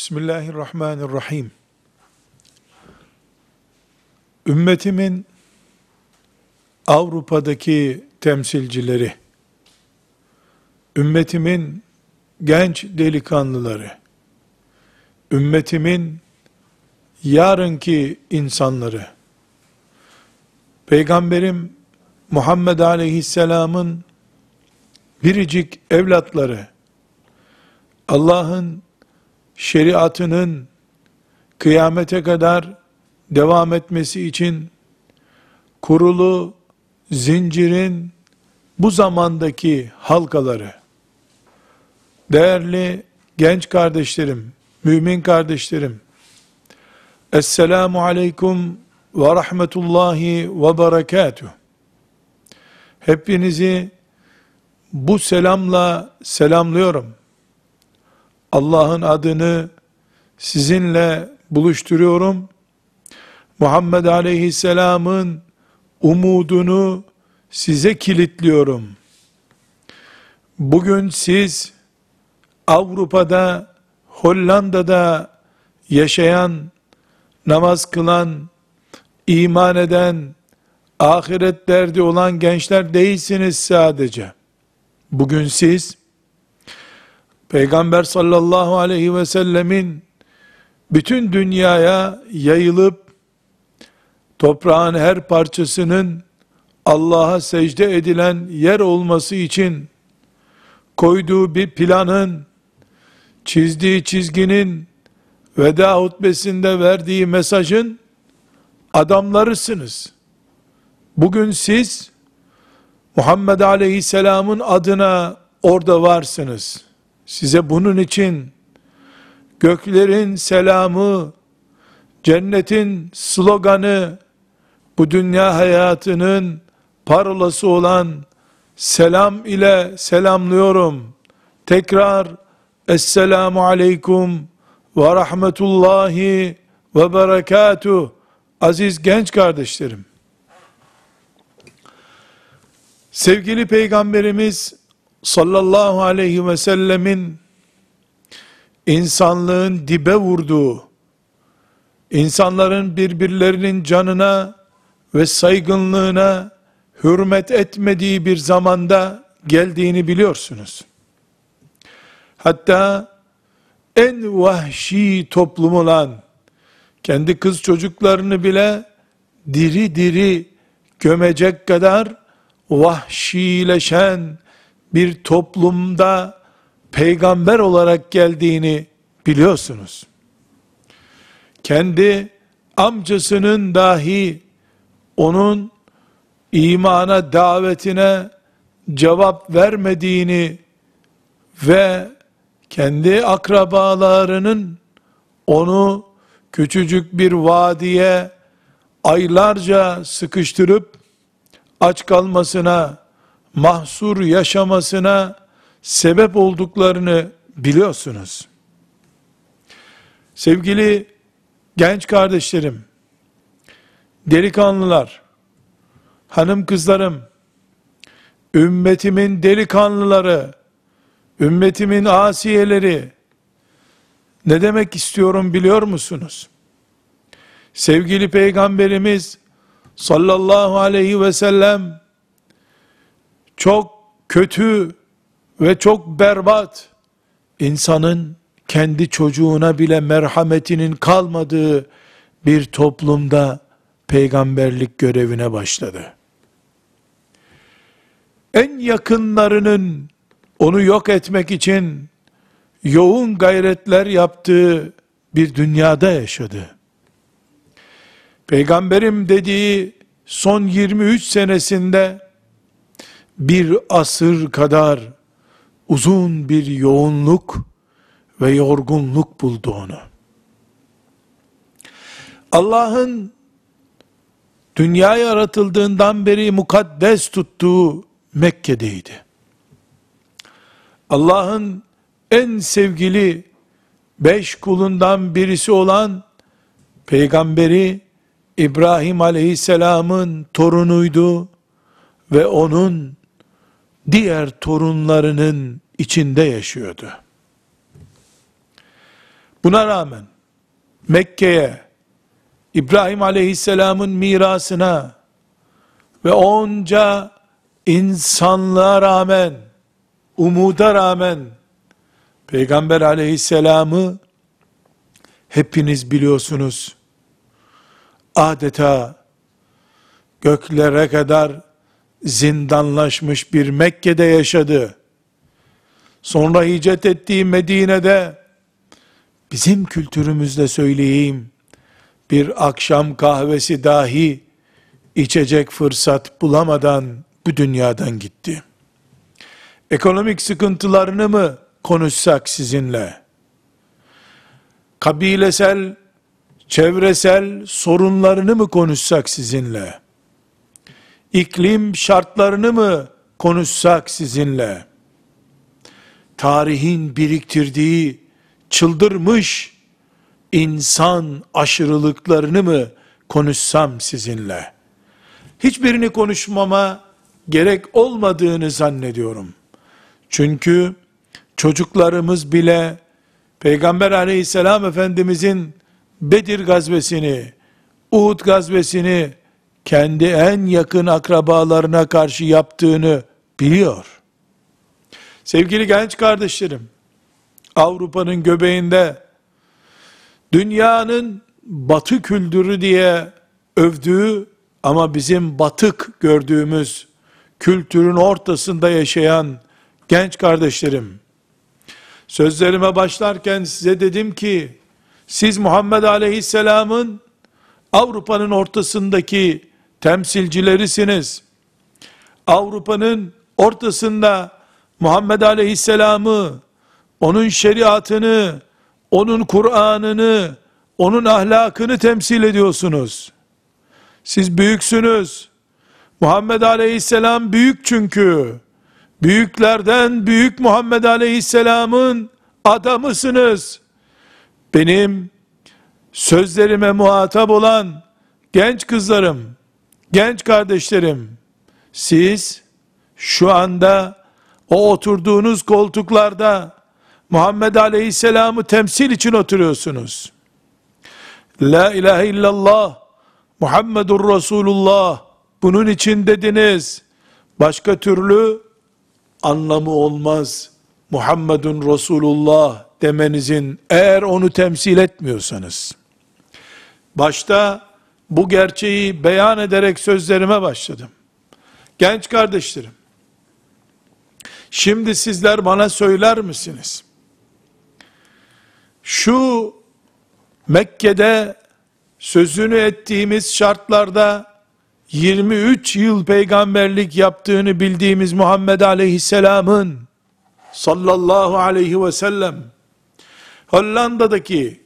Bismillahirrahmanirrahim. Ümmetimin Avrupa'daki temsilcileri, ümmetimin genç delikanlıları, ümmetimin yarınki insanları, Peygamberim Muhammed Aleyhisselam'ın biricik evlatları, Allah'ın şeriatının kıyamete kadar devam etmesi için kurulu zincirin bu zamandaki halkaları, değerli genç kardeşlerim, mümin kardeşlerim, Esselamu Aleyküm ve Rahmetullahi ve Berekatuh. Hepinizi bu selamla selamlıyorum. Allah'ın adını sizinle buluşturuyorum. Muhammed Aleyhisselam'ın umudunu size kilitliyorum. Bugün siz Avrupa'da, Hollanda'da yaşayan, namaz kılan, iman eden, ahiret derdi olan gençler değilsiniz sadece. Bugün siz Peygamber sallallahu aleyhi ve sellemin bütün dünyaya yayılıp toprağın her parçasının Allah'a secde edilen yer olması için koyduğu bir planın, çizdiği çizginin, veda hutbesinde verdiği mesajın adamlarısınız. Bugün siz Muhammed Aleyhisselam'ın adına orada varsınız. Size bunun için göklerin selamı, cennetin sloganı, bu dünya hayatının parolası olan selam ile selamlıyorum. Tekrar Esselamu Aleyküm ve Rahmetullahi ve Berekatuh. Aziz genç kardeşlerim. Sevgili Peygamberimiz sallallahu aleyhi ve sellemin insanlığın dibe vurduğu, insanların birbirlerinin canına ve saygınlığına hürmet etmediği bir zamanda geldiğini biliyorsunuz. Hatta en vahşi toplum olan kendi kız çocuklarını bile diri diri gömecek kadar vahşileşen bir toplumda peygamber olarak geldiğini biliyorsunuz. Kendi amcasının dahi onun imana davetine cevap vermediğini ve kendi akrabalarının onu küçücük bir vadiye aylarca sıkıştırıp aç kalmasına, mahsur yaşamasına sebep olduklarını biliyorsunuz. Sevgili genç kardeşlerim, delikanlılar, hanım kızlarım, ümmetimin delikanlıları, ümmetimin asiyeleri, ne demek istiyorum biliyor musunuz? Sevgili Peygamberimiz sallallahu aleyhi ve sellem çok kötü ve çok berbat insanın kendi çocuğuna bile merhametinin kalmadığı bir toplumda peygamberlik görevine başladı. En yakınlarının onu yok etmek için yoğun gayretler yaptığı bir dünyada yaşadı. Peygamberim dediği son 23 senesinde bir asır kadar uzun bir yoğunluk ve yorgunluk buldu onu. Allah'ın dünya yaratıldığından beri mukaddes tuttuğu Mekke'deydi. Allah'ın en sevgili beş kulundan birisi olan peygamberi İbrahim aleyhisselamın torunuydu ve onun diğer torunlarının içinde yaşıyordu. Buna rağmen Mekke'ye, İbrahim aleyhisselamın mirasına ve onca insanlığa rağmen, umuda rağmen, Peygamber aleyhisselamı hepiniz biliyorsunuz, adeta göklere kadar zindanlaşmış bir Mekke'de yaşadı. Sonra hicret ettiği Medine'de bizim kültürümüzde söyleyeyim bir akşam kahvesi dahi içecek fırsat bulamadan bu dünyadan gitti. Ekonomik sıkıntılarını mı konuşsak sizinle? Kabilesel, çevresel sorunlarını mı konuşsak sizinle? İklim şartlarını mı konuşsak sizinle? Tarihin biriktirdiği çıldırmış insan aşırılıklarını mı konuşsam sizinle? Hiçbirini konuşmama gerek olmadığını zannediyorum. Çünkü çocuklarımız bile Peygamber aleyhisselam efendimizin Bedir gazvesini, Uhud gazvesini kendi en yakın akrabalarına karşı yaptığını biliyor. Sevgili genç kardeşlerim, Avrupa'nın göbeğinde dünyanın batı kültürü diye övdüğü ama bizim batık gördüğümüz kültürün ortasında yaşayan genç kardeşlerim, sözlerime başlarken size dedim ki, siz Muhammed Aleyhisselam'ın Avrupa'nın ortasındaki temsilcilerisiniz. Avrupa'nın ortasında Muhammed Aleyhisselam'ı, onun şeriatını, onun Kur'an'ını, onun ahlakını temsil ediyorsunuz. Siz büyüksünüz. Muhammed Aleyhisselam büyük çünkü. Büyüklerden büyük Muhammed Aleyhisselam'ın adamısınız. Benim sözlerime muhatap olan genç kızlarım, genç kardeşlerim, siz şu anda o oturduğunuz koltuklarda Muhammed Aleyhisselam'ı temsil için oturuyorsunuz. La ilahe illallah Muhammedur Resulullah bunun için dediniz. Başka türlü anlamı olmaz. Muhammedun Resulullah demenizin eğer onu temsil etmiyorsanız. Başta bu gerçeği beyan ederek sözlerime başladım. Genç kardeşlerim, şimdi sizler bana söyler misiniz? Şu Mekke'de sözünü ettiğimiz şartlarda 23 yıl peygamberlik yaptığını bildiğimiz Muhammed Aleyhisselam'ın sallallahu aleyhi ve sellem Hollanda'daki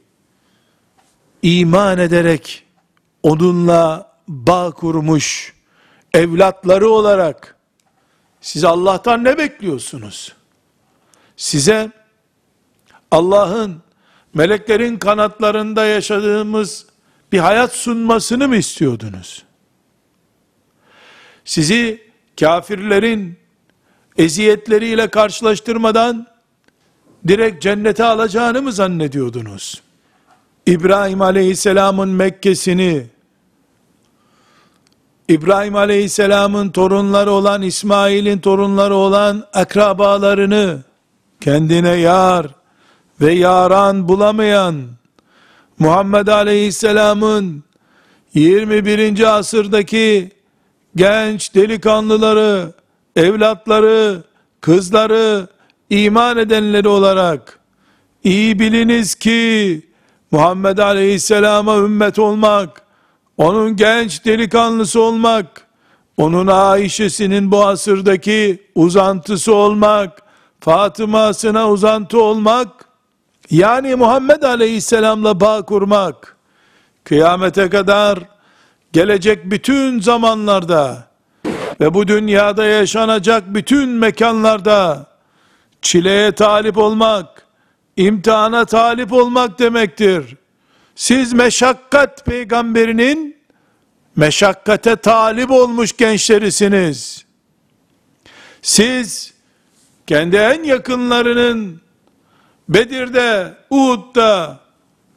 iman ederek onunla bağ kurmuş evlatları olarak siz Allah'tan ne bekliyorsunuz? Size Allah'ın meleklerin kanatlarında yaşadığımız bir hayat sunmasını mı istiyordunuz? Sizi kafirlerin eziyetleriyle karşılaştırmadan direkt cennete alacağını mı zannediyordunuz? İbrahim Aleyhisselam'ın Mekke'sini, İbrahim Aleyhisselam'ın torunları olan, İsmail'in torunları olan akrabalarını kendine yar ve yaran bulamayan Muhammed Aleyhisselam'ın 21. asırdaki genç delikanlıları, evlatları, kızları, iman edenleri olarak iyi biliniz ki Muhammed Aleyhisselam'a ümmet olmak, onun genç delikanlısı olmak, onun Ayşe'sinin bu asırdaki uzantısı olmak, Fatıma'sına uzantı olmak, yani Muhammed Aleyhisselam'la bağ kurmak, kıyamete kadar, gelecek bütün zamanlarda, ve bu dünyada yaşanacak bütün mekanlarda, çileye talip olmak, imtihana talip olmak demektir. Siz meşakkat peygamberinin meşakkate talip olmuş gençlerisiniz. Siz kendi en yakınlarının Bedir'de, Uhud'da,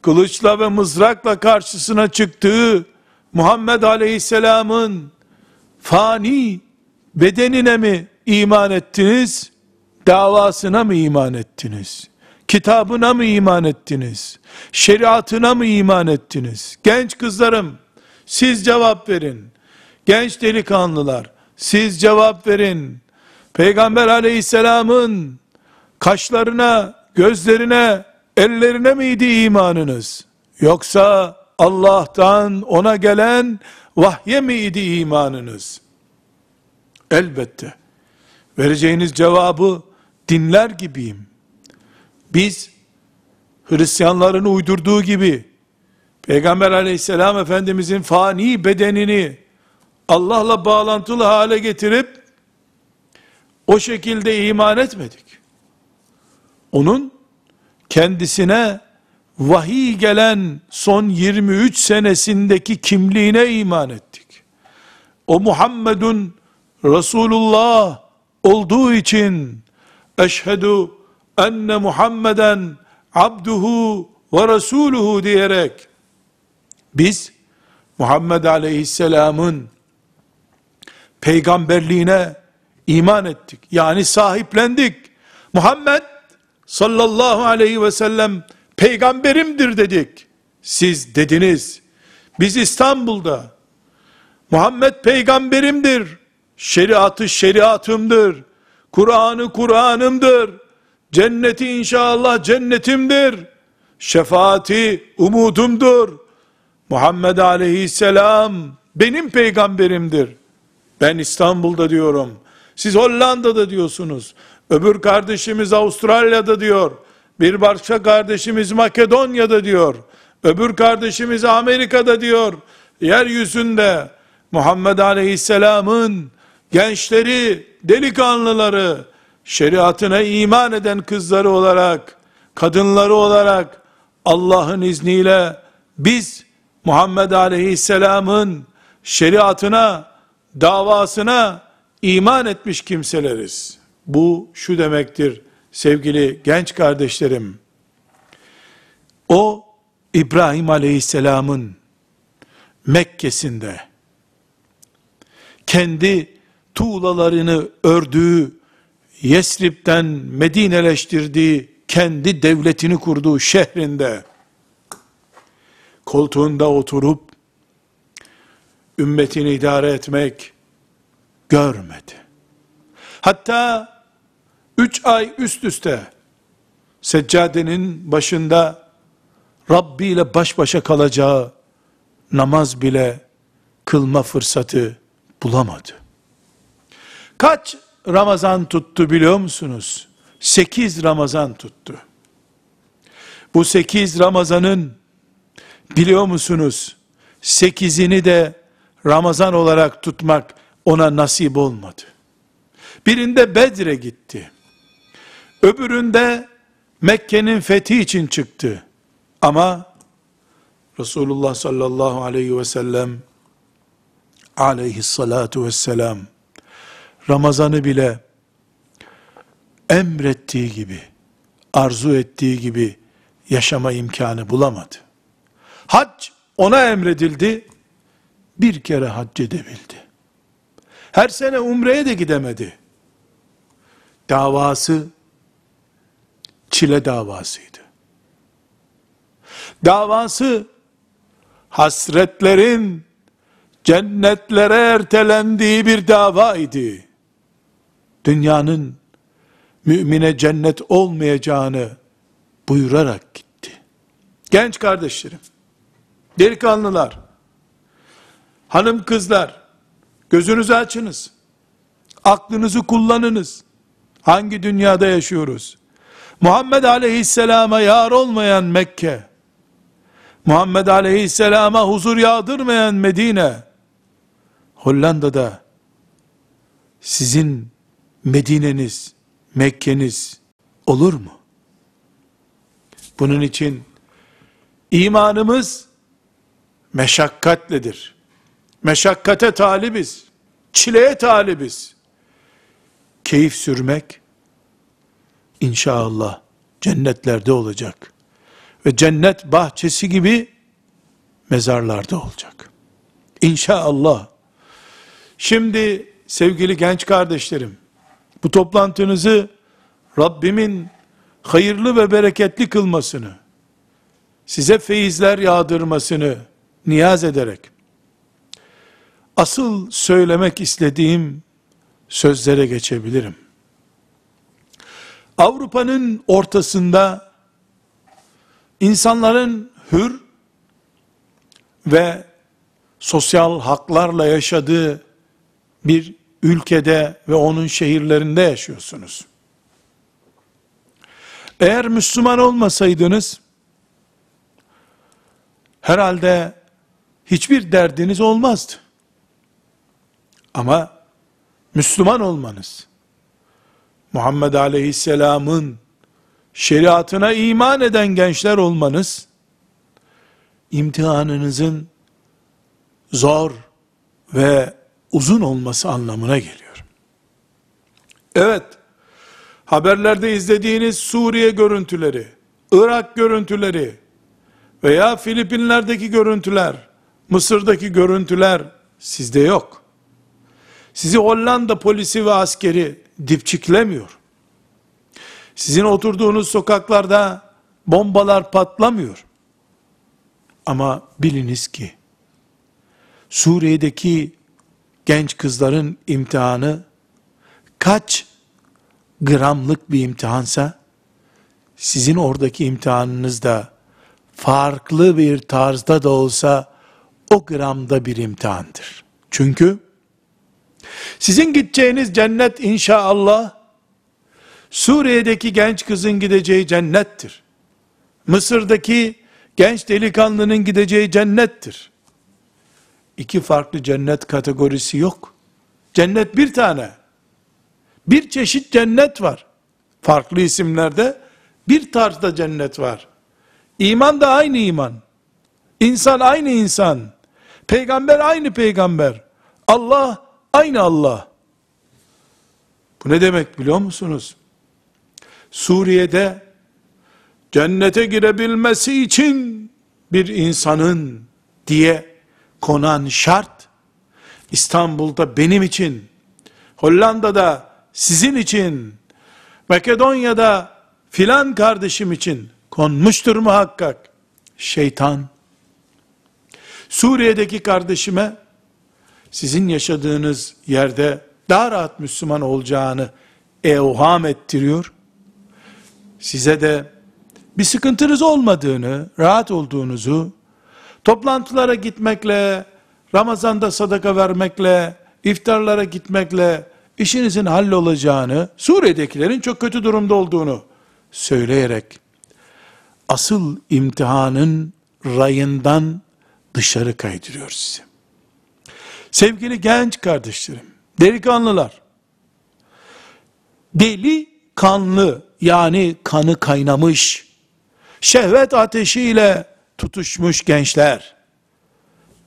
kılıçla ve mızrakla karşısına çıktığı Muhammed Aleyhisselam'ın fani bedenine mi iman ettiniz? Davasına mı iman ettiniz? Kitabına mı iman ettiniz? Şeriatına mı iman ettiniz? Genç kızlarım, siz cevap verin. Genç delikanlılar, siz cevap verin. Peygamber aleyhisselamın kaşlarına, gözlerine, ellerine miydi imanınız? Yoksa Allah'tan ona gelen vahye miydi imanınız? Elbette. Vereceğiniz cevabı dinler gibiyim. Biz Hristiyanların uydurduğu gibi Peygamber aleyhisselam efendimizin fani bedenini Allah'la bağlantılı hale getirip o şekilde iman etmedik. Onun kendisine vahiy gelen son 23 senesindeki kimliğine iman ettik. O Muhammedun Resulullah olduğu için eşhedü enne Muhammeden abduhu ve resuluhu diyerek biz Muhammed Aleyhisselam'ın peygamberliğine iman ettik. Yani sahiplendik. Muhammed sallallahu aleyhi ve sellem peygamberimdir dedik. Siz dediniz. Biz İstanbul'da Muhammed peygamberimdir. Şeriatı şeriatımdır. Kur'an'ı Kur'an'ımdır. Cenneti inşallah cennetimdir. Şefaati umudumdur. Muhammed aleyhisselam benim peygamberimdir. Ben İstanbul'da diyorum. Siz Hollanda'da diyorsunuz. Öbür kardeşimiz Avustralya'da diyor. Bir başka kardeşimiz Makedonya'da diyor. Öbür kardeşimiz Amerika'da diyor. Yeryüzünde Muhammed Aleyhisselam'ın gençleri, delikanlıları, şeriatına iman eden kızları olarak, kadınları olarak Allah'ın izniyle biz Muhammed Aleyhisselam'ın şeriatına, davasına iman etmiş kimseleriz. Bu şu demektir sevgili genç kardeşlerim. O İbrahim Aleyhisselam'ın Mekke'sinde kendi tuğlalarını ördüğü Yesrib'den Medineleştirdiği kendi devletini kurduğu şehrinde koltuğunda oturup ümmetini idare etmek görmedi. Hatta üç ay üst üste seccadenin başında Rabbi ile baş başa kalacağı namaz bile kılma fırsatı bulamadı. Kaç Ramazan tuttu biliyor musunuz? Sekiz Ramazan tuttu. Bu sekiz Ramazanın biliyor musunuz? Sekizini de Ramazan olarak tutmak ona nasip olmadı. Birinde Bedre gitti. Öbüründe Mekke'nin fethi için çıktı. Ama Resulullah sallallahu aleyhi ve sellem aleyhissalatu vesselam Ramazan'ı bile emrettiği gibi, arzu ettiği gibi yaşama imkanı bulamadı. Hac ona emredildi, bir kere hac edebildi. Her sene umreye de gidemedi. Davası, çile davasıydı. Davası, hasretlerin, cennetlere ertelendiği bir davaydı. Dünyanın, mümine cennet olmayacağını buyurarak gitti. Genç kardeşlerim, delikanlılar, hanım kızlar, gözünüzü açınız, aklınızı kullanınız. Hangi dünyada yaşıyoruz? Muhammed Aleyhisselam'a yar olmayan Mekke, Muhammed Aleyhisselam'a huzur yağdırmayan Medine, Hollanda'da sizin Medine'niz, Mekke'niz olur mu? Bunun için imanımız meşakkatledir. Meşakkate talibiz. Çileye talibiz. Keyif sürmek inşallah cennetlerde olacak. ve cennet bahçesi gibi mezarlarda olacak. İnşallah. Şimdi sevgili genç kardeşlerim, bu toplantınızı Rabbimin hayırlı ve bereketli kılmasını, size feyizler yağdırmasını niyaz ederek, asıl söylemek istediğim sözlere geçebilirim. Avrupa'nın ortasında insanların hür ve sosyal haklarla yaşadığı bir ülkede ve onun şehirlerinde yaşıyorsunuz. Eğer Müslüman olmasaydınız, herhalde hiçbir derdiniz olmazdı. Ama Müslüman olmanız, Muhammed Aleyhisselam'ın şeriatına iman eden gençler olmanız, imtihanınızın zor ve uzun olması anlamına geliyor. Evet, haberlerde izlediğiniz Suriye görüntüleri, Irak görüntüleri veya Filipinler'deki görüntüler, Mısır'daki görüntüler sizde yok. Sizi Hollanda polisi ve askeri dipçiklemiyor. Sizin oturduğunuz sokaklarda bombalar patlamıyor. Ama biliniz ki Suriye'deki genç kızların imtihanı kaç gramlık bir imtihansa sizin oradaki imtihanınız da farklı bir tarzda da olsa o gramda bir imtihandır. Çünkü sizin gideceğiniz cennet inşallah Suriye'deki genç kızın gideceği cennettir. Mısır'daki genç delikanlının gideceği cennettir. İki farklı cennet kategorisi yok. Cennet bir tane. Bir çeşit cennet var. Farklı isimlerde bir tarzda cennet var. İman da aynı iman. İnsan aynı insan. Peygamber aynı peygamber. Allah aynı Allah. Bu ne demek biliyor musunuz? Suriye'de cennete girebilmesi için bir insanın diye konan şart İstanbul'da benim için, Hollanda'da sizin için, Makedonya'da filan kardeşim için konmuştur muhakkak. Şeytan Suriye'deki kardeşime sizin yaşadığınız yerde daha rahat Müslüman olacağını evham ettiriyor. Size de bir sıkıntınız olmadığını, rahat olduğunuzu, toplantılara gitmekle, Ramazan'da sadaka vermekle, iftarlara gitmekle işinizin hallolacağını, Suriye'dekilerin çok kötü durumda olduğunu söyleyerek asıl imtihanın rayından dışarı kaydırıyor sizi. Sevgili genç kardeşlerim, delikanlılar, deli kanlı yani kanı kaynamış, şehvet ateşiyle tutuşmuş gençler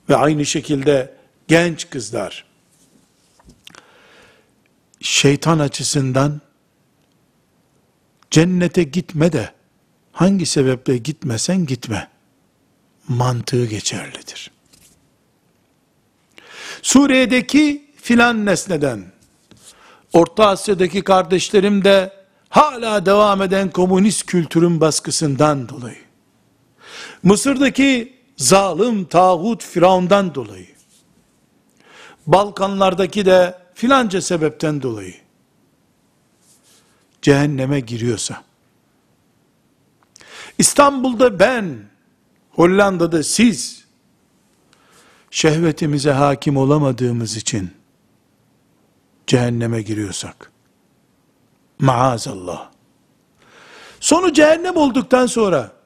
ve aynı şekilde genç kızlar, şeytan açısından cennete gitme de hangi sebeple gitmesen gitme mantığı geçerlidir. Suriye'deki filan nesneden, Orta Asya'daki kardeşlerim de hala devam eden komünist kültürün baskısından dolayı, Mısır'daki zalim tağut Firavundan dolayı, Balkanlardaki de filanca sebepten dolayı, cehenneme giriyorsa, İstanbul'da ben, Hollanda'da siz, şehvetimize hakim olamadığımız için, cehenneme giriyorsak, maazallah, sonu cehennem olduktan sonra,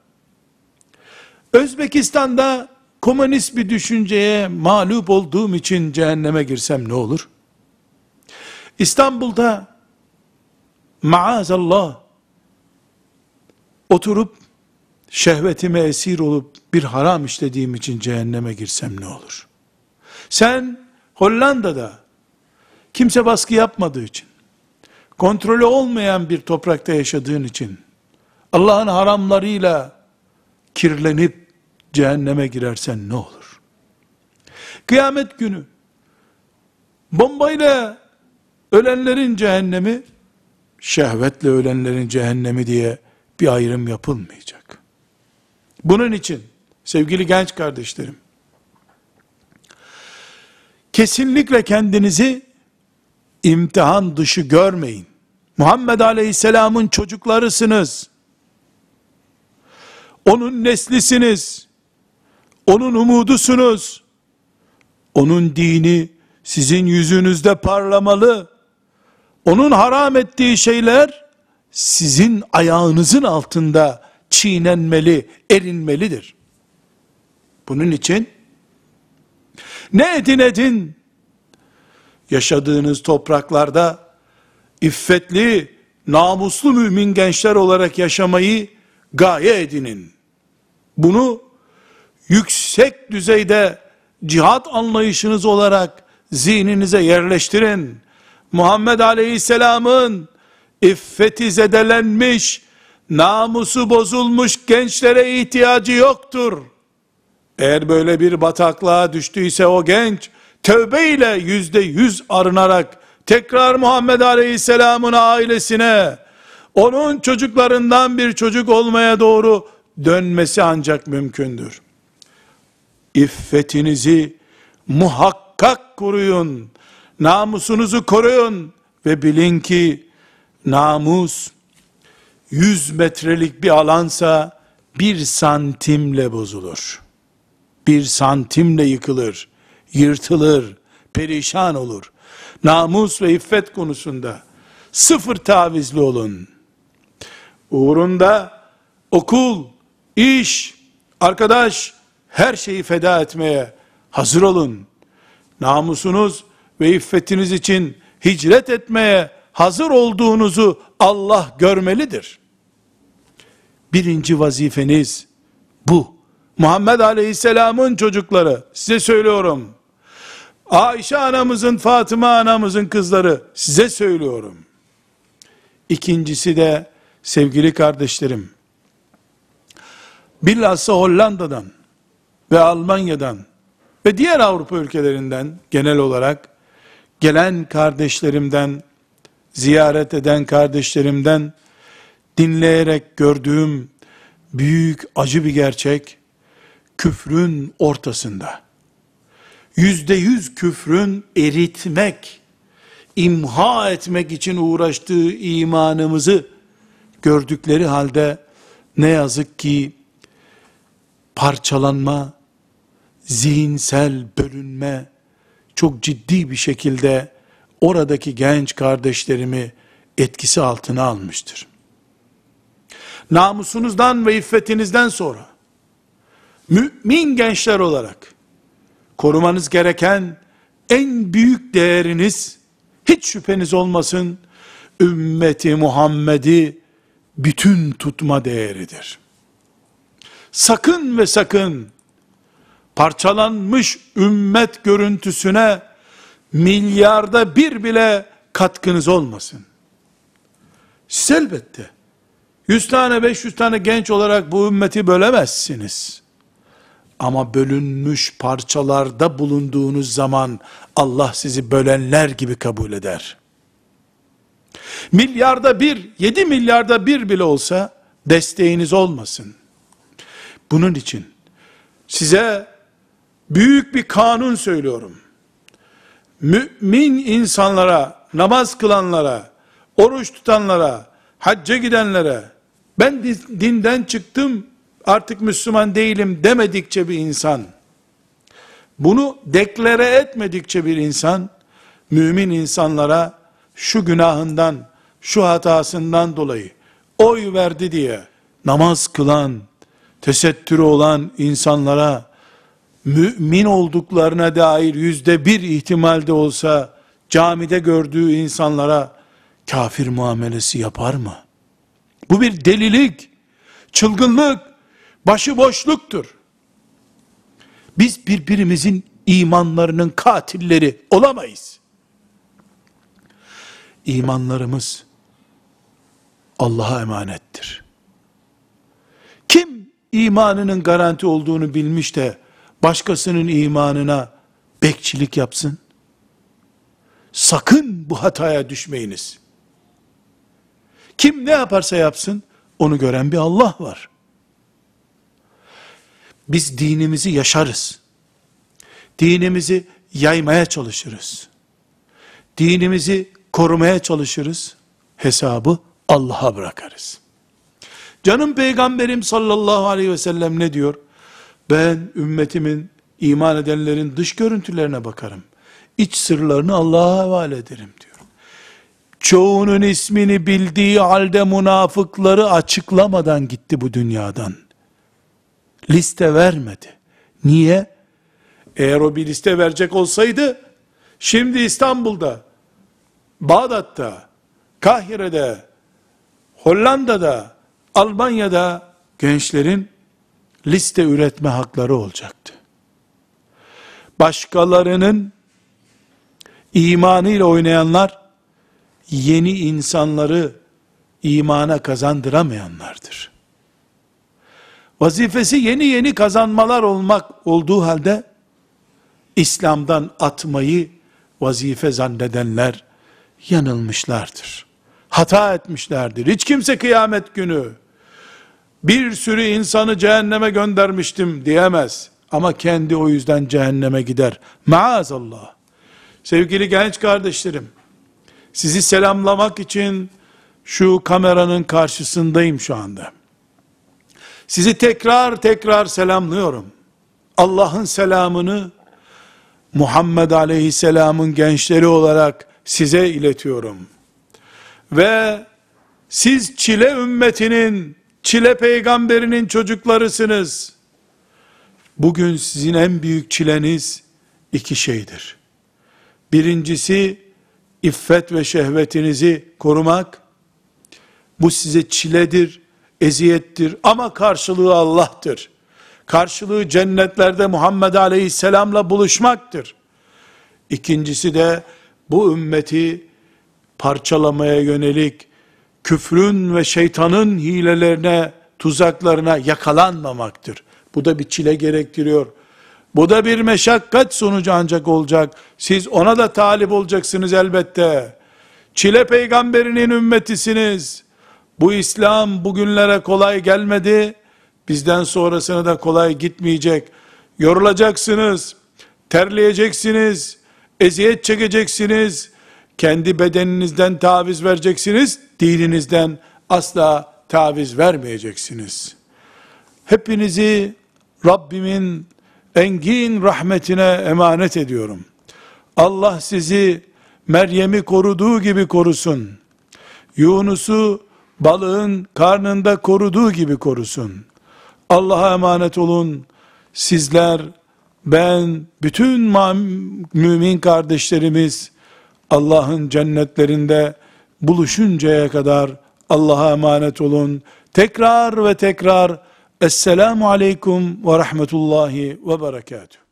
Özbekistan'da komünist bir düşünceye mağlup olduğum için cehenneme girsem ne olur? İstanbul'da maazallah oturup şehvetime esir olup bir haram işlediğim için cehenneme girsem ne olur? Sen Hollanda'da kimse baskı yapmadığı için, kontrolü olmayan bir toprakta yaşadığın için, Allah'ın haramlarıyla kirlenip cehenneme girersen ne olur? Kıyamet günü bombayla ölenlerin cehennemi şehvetle ölenlerin cehennemi diye bir ayrım yapılmayacak. Bunun için sevgili genç kardeşlerim kesinlikle kendinizi imtihan dışı görmeyin. Muhammed Aleyhisselam'ın çocuklarısınız. Onun neslisiniz. Onun umudusunuz. Onun dini sizin yüzünüzde parlamalı. Onun haram ettiği şeyler sizin ayağınızın altında çiğnenmeli, erinmelidir. Bunun için ne edin edin yaşadığınız topraklarda iffetli, namuslu mümin gençler olarak yaşamayı gaye edinin. Bunu yüksek düzeyde cihat anlayışınız olarak zihninize yerleştirin. Muhammed Aleyhisselam'ın iffeti zedelenmiş, namusu bozulmuş gençlere ihtiyacı yoktur. Eğer böyle bir bataklığa düştüyse o genç, tövbe ile yüzde yüz arınarak, tekrar Muhammed Aleyhisselam'ın ailesine, onun çocuklarından bir çocuk olmaya doğru dönmesi ancak mümkündür. İffetinizi muhakkak koruyun, namusunuzu koruyun ve bilin ki namus 100 metrelik bir alansa bir santimle bozulur. Bir santimle yıkılır, yırtılır, perişan olur. Namus ve iffet konusunda sıfır tavizli olun. Uğrunda okul, iş, arkadaş, her şeyi feda etmeye hazır olun. Namusunuz ve iffetiniz için hicret etmeye hazır olduğunuzu Allah görmelidir. Birinci vazifeniz bu. Muhammed Aleyhisselam'ın çocukları size söylüyorum. Ayşe anamızın, Fatıma anamızın kızları size söylüyorum. İkincisi de sevgili kardeşlerim, bilhassa Hollanda'dan ve Almanya'dan ve diğer Avrupa ülkelerinden genel olarak gelen kardeşlerimden, ziyaret eden kardeşlerimden dinleyerek gördüğüm büyük acı bir gerçek, küfrün ortasında, yüzde yüz küfrün eritmek, imha etmek için uğraştığı imanımızı gördükleri halde ne yazık ki parçalanma, zihinsel bölünme çok ciddi bir şekilde oradaki genç kardeşlerimi etkisi altına almıştır. Namusunuzdan ve iffetinizden sonra mümin gençler olarak korumanız gereken en büyük değeriniz hiç şüpheniz olmasın ümmeti Muhammed'i bütün tutma değeridir. Sakın ve sakın parçalanmış ümmet görüntüsüne milyarda bir bile katkınız olmasın. Siz elbette 100 tane 500 tane genç olarak bu ümmeti bölemezsiniz. Ama bölünmüş parçalarda bulunduğunuz zaman Allah sizi bölenler gibi kabul eder. Milyarda bir, yedi milyarda bir bile olsa desteğiniz olmasın. Bunun için size büyük bir kanun söylüyorum. Mümin insanlara, namaz kılanlara, oruç tutanlara, hacca gidenlere, ben dinden çıktım, artık Müslüman değilim demedikçe bir insan, bunu deklare etmedikçe bir insan, mümin insanlara şu günahından, şu hatasından dolayı oy verdi diye namaz kılan, tesettürü olan insanlara mümin olduklarına dair yüzde bir ihtimalde olsa camide gördüğü insanlara kafir muamelesi yapar mı? Bu bir delilik, çılgınlık, başıboşluktur. Biz birbirimizin imanlarının katilleri olamayız. İmanlarımız Allah'a emanettir. Kim imanının garanti olduğunu bilmiş de başkasının imanına bekçilik yapsın? Sakın bu hataya düşmeyiniz. Kim ne yaparsa yapsın, onu gören bir Allah var. Biz dinimizi yaşarız. Dinimizi yaymaya çalışırız. Dinimizi korumaya çalışırız. Hesabı Allah'a bırakarız. Canım peygamberim sallallahu aleyhi ve sellem ne diyor? Ben ümmetimin, iman edenlerin dış görüntülerine bakarım. İç sırlarını Allah'a havale ederim diyor. Çoğunun ismini bildiği halde münafıkları açıklamadan gitti bu dünyadan. Liste vermedi. Niye? Eğer o bir liste verecek olsaydı, şimdi İstanbul'da, Bağdat'ta, Kahire'de, Hollanda'da, Almanya'da gençlerin liste üretme hakları olacaktı. Başkalarının imanıyla oynayanlar yeni insanları imana kazandıramayanlardır. Vazifesi yeni yeni kazanmalar olmak olduğu halde İslam'dan atmayı vazife zannedenler yanılmışlardır. Hata etmişlerdir. Hiç kimse kıyamet günü bir sürü insanı cehenneme göndermiştim diyemez. Ama kendi o yüzden cehenneme gider. Maazallah. Sevgili genç kardeşlerim, sizi selamlamak için şu kameranın karşısındayım şu anda. Sizi tekrar tekrar selamlıyorum. Allah'ın selamını Muhammed Aleyhisselam'ın gençleri olarak size iletiyorum. Ve siz çile ümmetinin, çile peygamberinin çocuklarısınız. Bugün sizin en büyük çileniz iki şeydir. Birincisi iffet ve şehvetinizi korumak. Bu size çiledir, eziyettir ama karşılığı Allah'tır. Karşılığı cennetlerde Muhammed Aleyhisselam'la buluşmaktır. İkincisi de bu ümmeti parçalamaya yönelik küfrün ve şeytanın hilelerine, tuzaklarına yakalanmamaktır. Bu da bir çile gerektiriyor. Bu da bir meşakkat sonucu ancak olacak. Siz ona da talip olacaksınız elbette. Çile peygamberinin ümmetisiniz. Bu İslam bugünlere kolay gelmedi. Bizden sonrasına da kolay gitmeyecek. Yorulacaksınız, terleyeceksiniz, eziyet çekeceksiniz, kendi bedeninizden taviz vereceksiniz, dininizden asla taviz vermeyeceksiniz. Hepinizi Rabbimin engin rahmetine emanet ediyorum. Allah sizi Meryem'i koruduğu gibi korusun. Yunus'u balığın karnında koruduğu gibi korusun. Allah'a emanet olun. Sizler, ben, bütün mümin kardeşlerimiz Allah'ın cennetlerinde buluşuncaya kadar Allah'a emanet olun. Tekrar ve tekrar Esselamu Aleyküm ve Rahmetullahi ve Berekatuhu.